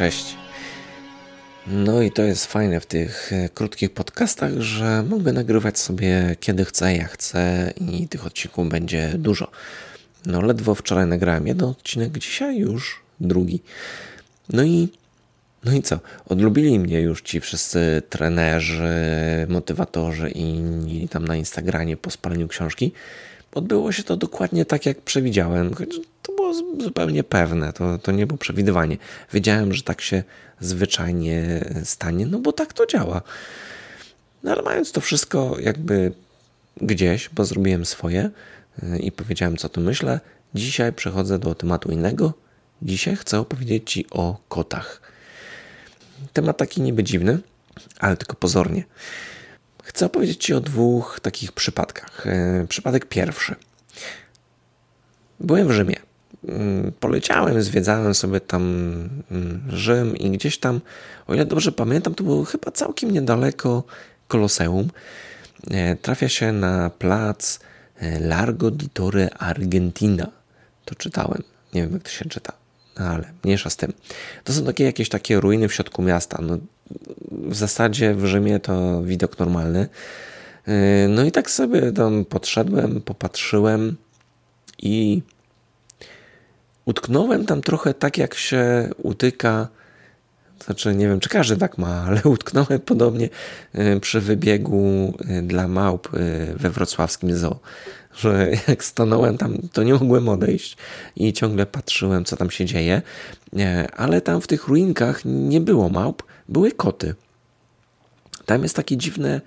Cześć. No i to jest fajne w tych e, krótkich podcastach, że mogę nagrywać sobie kiedy chcę, jak chcę i tych odcinków będzie dużo. No ledwo wczoraj nagrałem jeden odcinek, dzisiaj już drugi. No i no i co? Odlubili mnie już ci wszyscy trenerzy, motywatorzy i inni tam na Instagramie po spaleniu książki. Odbyło się to dokładnie tak, jak przewidziałem. To było zupełnie pewne, to, to nie było przewidywanie. Wiedziałem, że tak się zwyczajnie stanie, no bo tak to działa. No ale mając to wszystko jakby gdzieś, bo zrobiłem swoje y, i powiedziałem, co tu myślę, dzisiaj przechodzę do tematu innego. Dzisiaj chcę opowiedzieć Ci o kotach. Temat taki niby dziwny, ale tylko pozornie. Chcę opowiedzieć Ci o dwóch takich przypadkach. Y, przypadek pierwszy. Byłem w Rzymie. Mm, poleciałem, zwiedzałem sobie tam mm, Rzym i gdzieś tam, o ile dobrze pamiętam, to było chyba całkiem niedaleko Koloseum. E, trafia się na plac e, Largo di Torre Argentina. To czytałem. Nie wiem, jak to się czyta, ale mniejsza z tym. To są takie jakieś takie ruiny w środku miasta. No, w zasadzie w Rzymie to widok normalny. E, no i tak sobie tam podszedłem, popatrzyłem i utknąłem tam trochę tak, jak się utyka. Znaczy, nie wiem, czy każdy tak ma, ale utknąłem podobnie e, przy wybiegu e, dla małp e, we wrocławskim zoo. Że jak stanąłem tam, to nie mogłem odejść i ciągle patrzyłem, co tam się dzieje. Ale tam w tych ruinkach nie było małp, były koty. Tam jest takie dziwne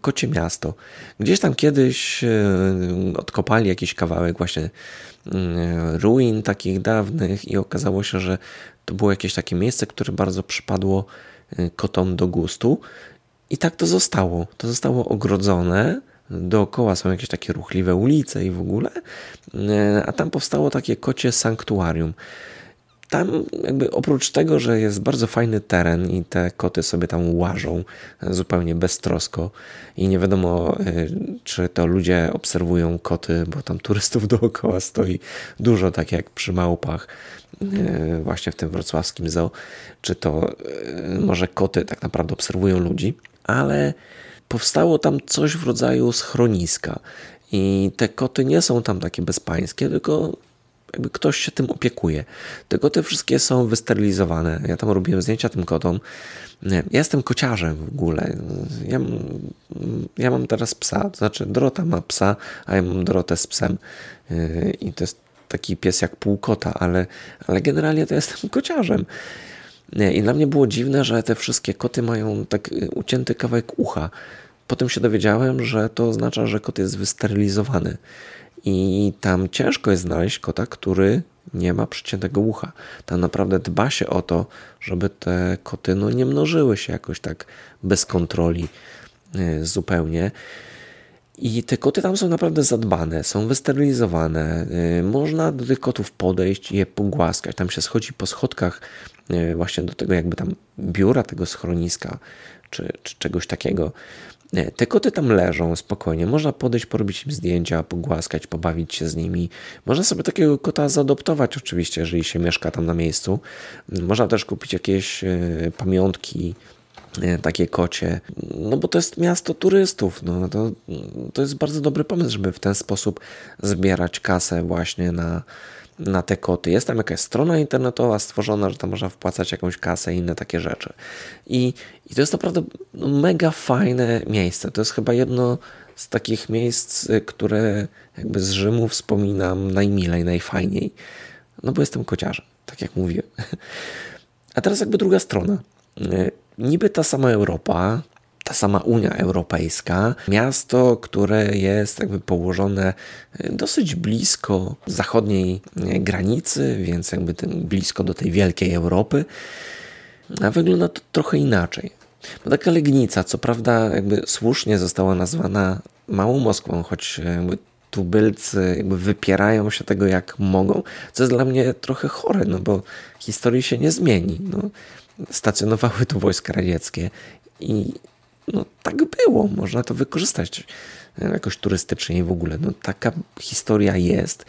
kocie miasto. Gdzieś tam kiedyś odkopali jakiś kawałek właśnie Mm, ruin takich dawnych i okazało się, że to było jakieś takie miejsce, które bardzo przypadło y, kotom do gustu. I tak to zostało. To zostało ogrodzone. Dookoła są jakieś takie ruchliwe ulice i w ogóle, a tam powstało takie kocie sanktuarium tam jakby oprócz tego, że jest bardzo fajny teren i te koty sobie tam łażą zupełnie beztrosko i nie wiadomo, y, czy to ludzie obserwują koty, bo tam turystów dookoła stoi dużo, tak jak przy małpach, y, właśnie w tym wrocławskim zoo, czy to y, może koty tak naprawdę obserwują ludzi, ale powstało tam coś w rodzaju schroniska. I te koty nie są tam takie bezpańskie, tylko jakby ktoś się tym opiekuje. Te wszystkie są wysterylizowane. Ja tam robiłem zdjęcia tym kotom. Ja jestem kociarzem w ogóle. Ja, ja mam teraz psa. To znaczy Dorota ma psa, a ja mam Dorotę z psem. Yy, I to jest taki pies jak pół kota, ale, ale generalnie to jestem kociarzem. I dla mnie było dziwne, że te wszystkie koty mają tak ucięty kawałek ucha. Potem się dowiedziałem, że to oznacza, że kot jest wysterylizowany. I tam ciężko jest znaleźć kota, który nie ma przyciętego ucha. Tam naprawdę dba się o to, żeby te koty no, nie mnożyły się jakoś tak bez kontroli y, zupełnie. I te koty tam są naprawdę zadbane, są wysterylizowane. Y, można do tych kotów podejść i je pogłaskać. Tam się schodzi po schodkach y, właśnie do tego jakby tam biura tego schroniska czy, czy czegoś takiego. Te koty tam leżą spokojnie. Można podejść, porobić im zdjęcia, pogłaskać, pobawić się z nimi. Można sobie takiego kota zaadoptować, oczywiście, jeżeli się mieszka tam na miejscu. Można też kupić jakieś e, pamiątki, e, takie kocie, no bo to jest miasto turystów. No, to, to jest bardzo dobry pomysł, żeby w ten sposób zbierać kasę właśnie na, na te koty. Jest tam jakaś strona internetowa stworzona, że tam można wpłacać jakąś kasę i inne takie rzeczy. I, i to jest naprawdę no, mega fajne miejsce. To jest chyba jedno z takich miejsc, y, które jakby z Rzymu wspominam najmilej, najfajniej. No bo jestem kociarzem, tak jak mówiłem. A teraz jakby druga strona. Y, niby ta sama Europa, ta sama Unia Europejska, miasto, które jest jakby położone e, dosyć blisko zachodniej e, granicy, więc jakby blisko do tej wielkiej Europy, a wygląda to trochę inaczej. Bo taka Legnica, co prawda jakby słusznie została nazwana Małą Moskwą, choć jakby tubylcy jakby wypierają się tego jak mogą, co jest dla mnie trochę chore, no bo historii się nie zmieni. No, stacjonowały tu wojska radzieckie i no tak było, można to wykorzystać jakoś turystycznie i w ogóle. No, taka historia jest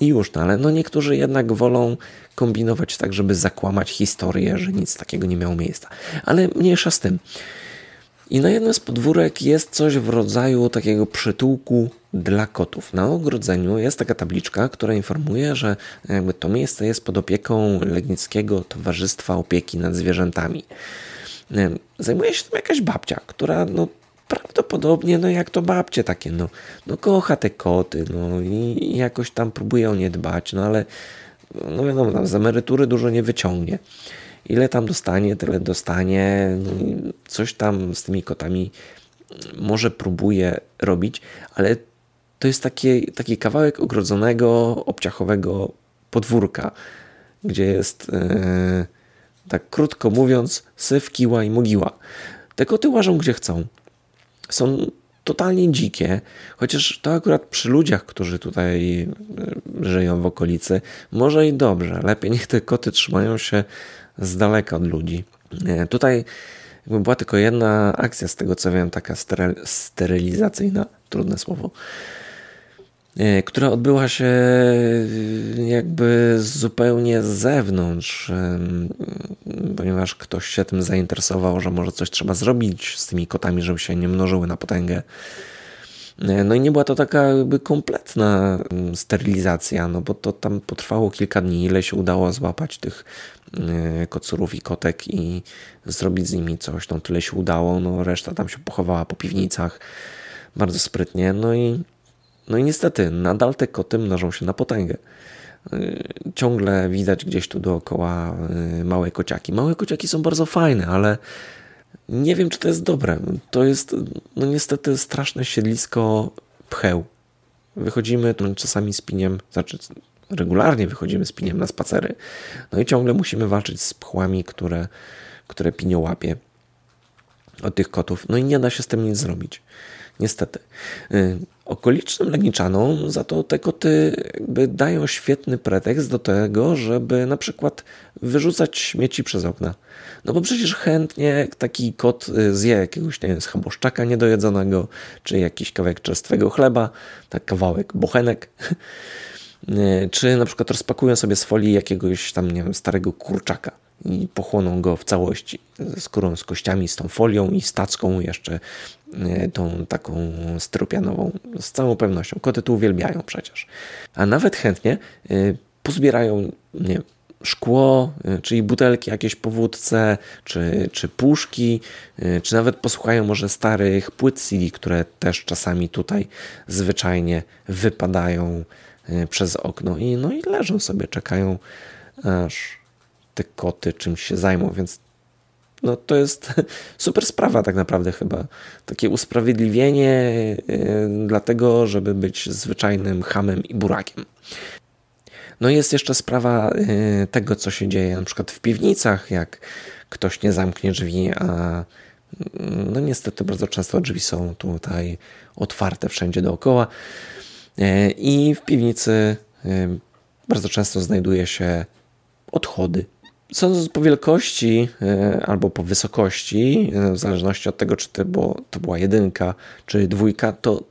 I już, no ale no niektórzy jednak wolą kombinować tak, żeby zakłamać historię, że nic takiego nie miało miejsca. Ale mniejsza z tym. I na jednym z podwórek jest coś w rodzaju takiego przytułku dla kotów. Na ogrodzeniu jest taka tabliczka, która informuje, że jakby to miejsce jest pod opieką Legnickiego Towarzystwa Opieki nad Zwierzętami. Zajmuje się tym jakaś babcia, która no, prawdopodobnie, no jak to babcie takie, no, no kocha te koty, no i jakoś tam próbuje o nie dbać, no ale no wiadomo, tam z emerytury dużo nie wyciągnie. Ile tam dostanie, tyle dostanie. No coś tam z tymi kotami może próbuje robić, ale to jest taki, taki kawałek ogrodzonego, obciachowego podwórka, gdzie jest, e, tak krótko mówiąc, syf, kiła i mogiła. Te koty łażą gdzie chcą. Są totalnie dzikie, chociaż to akurat przy ludziach, którzy tutaj e, żyją w okolicy, może i dobrze. Lepiej niech te koty trzymają się z daleka od ludzi. Tutaj była tylko jedna akcja, z tego co wiem, taka sterylizacyjna, trudne słowo, która odbyła się jakby zupełnie z zewnątrz, ponieważ ktoś się tym zainteresował, że może coś trzeba zrobić z tymi kotami, żeby się nie mnożyły na potęgę. E, no i nie była to taka jakby kompletna sterylizacja, no bo to tam potrwało kilka dni, ile się udało złapać tych e, kocurów i kotek i zrobić z nimi coś, no tyle się udało, no reszta tam się pochowała po piwnicach bardzo sprytnie, no i, no i niestety nadal te koty mnożą się na potęgę. E, ciągle widać gdzieś tu dookoła małe kociaki. Małe kociaki są bardzo fajne, ale nie wiem, czy to jest dobre. To jest no niestety straszne siedlisko pcheł. Wychodzimy czasami z piniem, znaczy regularnie wychodzimy z piniem na spacery. No i ciągle musimy walczyć z pchłami, które, które pinio łapie od tych kotów. No i nie da się z tym nic zrobić. Niestety. Y, okolicznym Legniczanom za to te koty jakby dają świetny pretekst do tego, żeby na przykład wyrzucać śmieci przez okna. No bo przecież chętnie taki kot y, zje jakiegoś, nie wiem, schaboszczaka niedojedzonego, czy jakiś kawałek czerstwego chleba, tak kawałek bochenek, y, czy na przykład rozpakują sobie z folii jakiegoś tam, nie wiem, starego kurczaka i pochłoną go w całości ze skórą, z kościami, z tą folią i stacką jeszcze e, tą taką styropianową. Z całą pewnością. Koty to uwielbiają przecież. A nawet chętnie e, pozbierają nie, szkło, e, czyli butelki jakieś po wódce, czy, czy puszki, czy nawet posłuchają może starych płyt CD, które też czasami tutaj zwyczajnie wypadają przez okno i, no i leżą sobie, czekają aż te koty czymś się zajmą, więc no to jest super sprawa tak naprawdę chyba. Takie usprawiedliwienie yy, dlatego, żeby być zwyczajnym hamem i burakiem. No i jest jeszcze sprawa yy, tego, co się dzieje na przykład w piwnicach, jak ktoś nie zamknie drzwi, a no niestety bardzo często drzwi są tutaj otwarte wszędzie dookoła. Yy, I w piwnicy bardzo często znajduje się odchody Sądząc po wielkości e, albo po wysokości, e, w zależności od tego, czy to, było, to była jedynka czy dwójka, to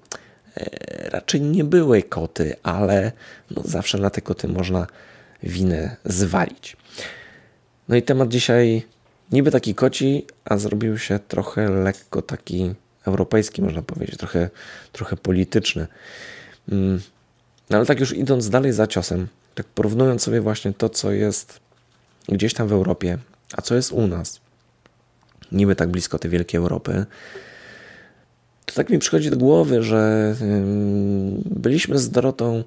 e, raczej nie były koty, ale no zawsze na te koty można winę zwalić. No i temat dzisiaj niby taki koci, a zrobił się trochę lekko taki europejski, można powiedzieć, trochę, trochę polityczny. Mm, no ale tak już idąc dalej za ciosem, tak porównując sobie właśnie to, co jest gdzieś tam w Europie, a co jest u nas, niby tak blisko tej wielkiej Europy, to tak mi przychodzi do głowy, że byliśmy z Dorotą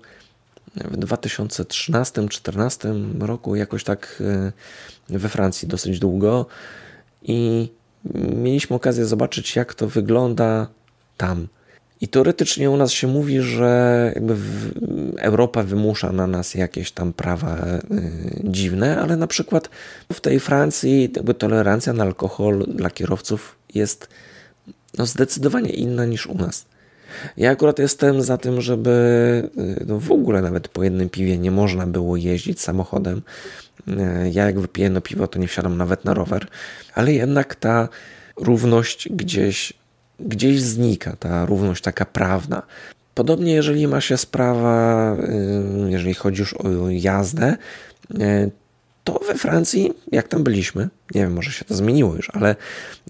w 2013-2014 roku jakoś tak y, we Francji dosyć długo i mieliśmy okazję zobaczyć, jak to wygląda tam. I teoretycznie u nas się mówi, że jakby Europa wymusza na nas jakieś tam prawa y, dziwne, ale na przykład w tej Francji jakby tolerancja na alkohol dla kierowców jest no, zdecydowanie inna niż u nas. Ja akurat jestem za tym, żeby y, no, w ogóle nawet po jednym piwie nie można było jeździć samochodem. Y, ja jak wypiję no piwo, to nie wsiadam nawet na rower, ale jednak ta równość gdzieś gdzieś znika ta równość taka prawna. Podobnie, jeżeli ma się sprawa, y, jeżeli chodzi już o jazdę, y, to we Francji, jak tam byliśmy, nie wiem, może się to zmieniło już, ale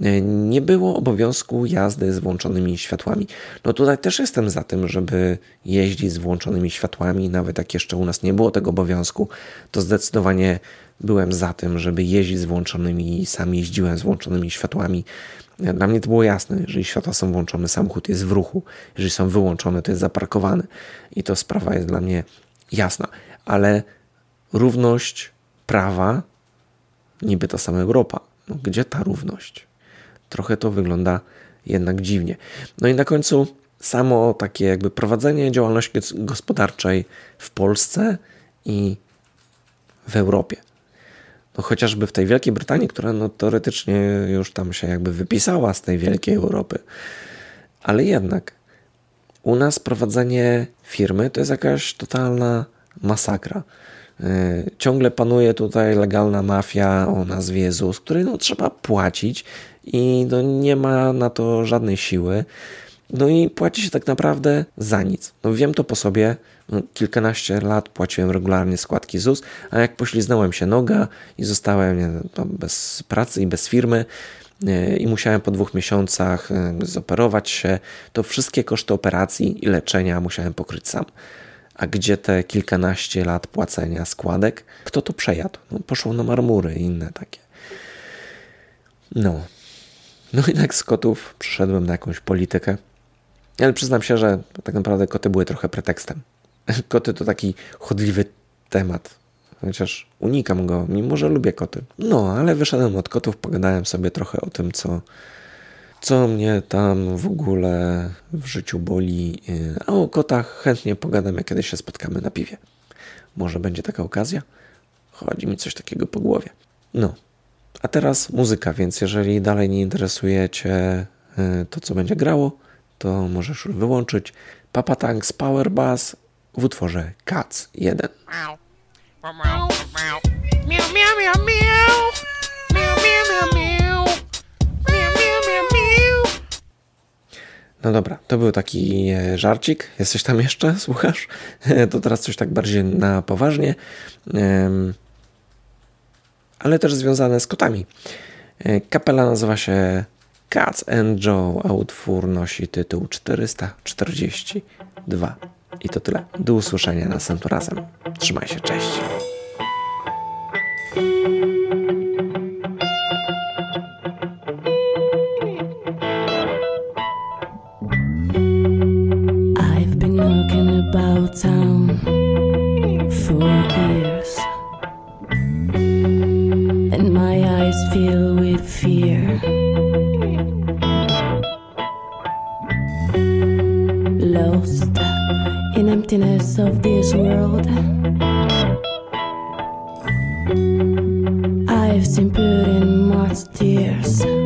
y, nie było obowiązku jazdy z włączonymi światłami. No tutaj też jestem za tym, żeby jeździć z włączonymi światłami, nawet jak jeszcze u nas nie było tego obowiązku, to zdecydowanie byłem za tym, żeby jeździć z włączonymi i sam jeździłem z włączonymi światłami. Dla mnie to było jasne, jeżeli światła są włączone, samochód jest w ruchu, jeżeli są wyłączone, to jest zaparkowany i to sprawa jest dla mnie jasna. Ale równość prawa, niby ta sama Europa. No, gdzie ta równość? Trochę to wygląda jednak dziwnie. No i na końcu samo takie jakby prowadzenie działalności gospodarczej w Polsce i w Europie no chociażby w tej Wielkiej Brytanii, która no teoretycznie już tam się jakby wypisała z tej wielkiej Europy. Ale jednak u nas prowadzenie firmy to jest jakaś totalna masakra. E, ciągle panuje tutaj legalna mafia o nazwie ZUS, której no, trzeba płacić i no, nie ma na to żadnej siły. No i płaci się tak naprawdę za nic. No wiem to po sobie. No, kilkanaście lat płaciłem regularnie składki ZUS, a jak pośliznąłem się noga i zostałem nie, bez pracy i bez firmy e, i musiałem po dwóch miesiącach e, zoperować się, to wszystkie koszty operacji i leczenia musiałem pokryć sam. A gdzie te kilkanaście lat płacenia składek? Kto to przejadł? No, poszło na marmury i inne takie. No. No i tak z kotów przyszedłem na jakąś politykę. Ale przyznam się, że tak naprawdę koty były trochę pretekstem. Koty to taki chodliwy temat. Chociaż unikam go, mimo że lubię koty. No, ale wyszedłem od kotów, pogadałem sobie trochę o tym, co, co mnie tam w ogóle w życiu boli. A o kotach chętnie pogadam, jak kiedyś się spotkamy na piwie. Może będzie taka okazja? Chodzi mi coś takiego po głowie. No. A teraz muzyka, więc jeżeli dalej nie interesuje Cię y, to, co będzie grało, to możesz już wyłączyć. Papa Tanks Power Bass w utworze Cats 1. No dobra, to był taki e, żarcik. Jesteś tam jeszcze? Słuchasz? To teraz coś tak bardziej na poważnie, ale też związane z kotami. E, kapela nazywa się Cats and Joe, a utwór nosi tytuł 442. I to tyle. Do usłyszenia następnym razem. Trzymaj się, cześć. Of this world. I've seen put in much tears.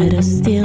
but I still.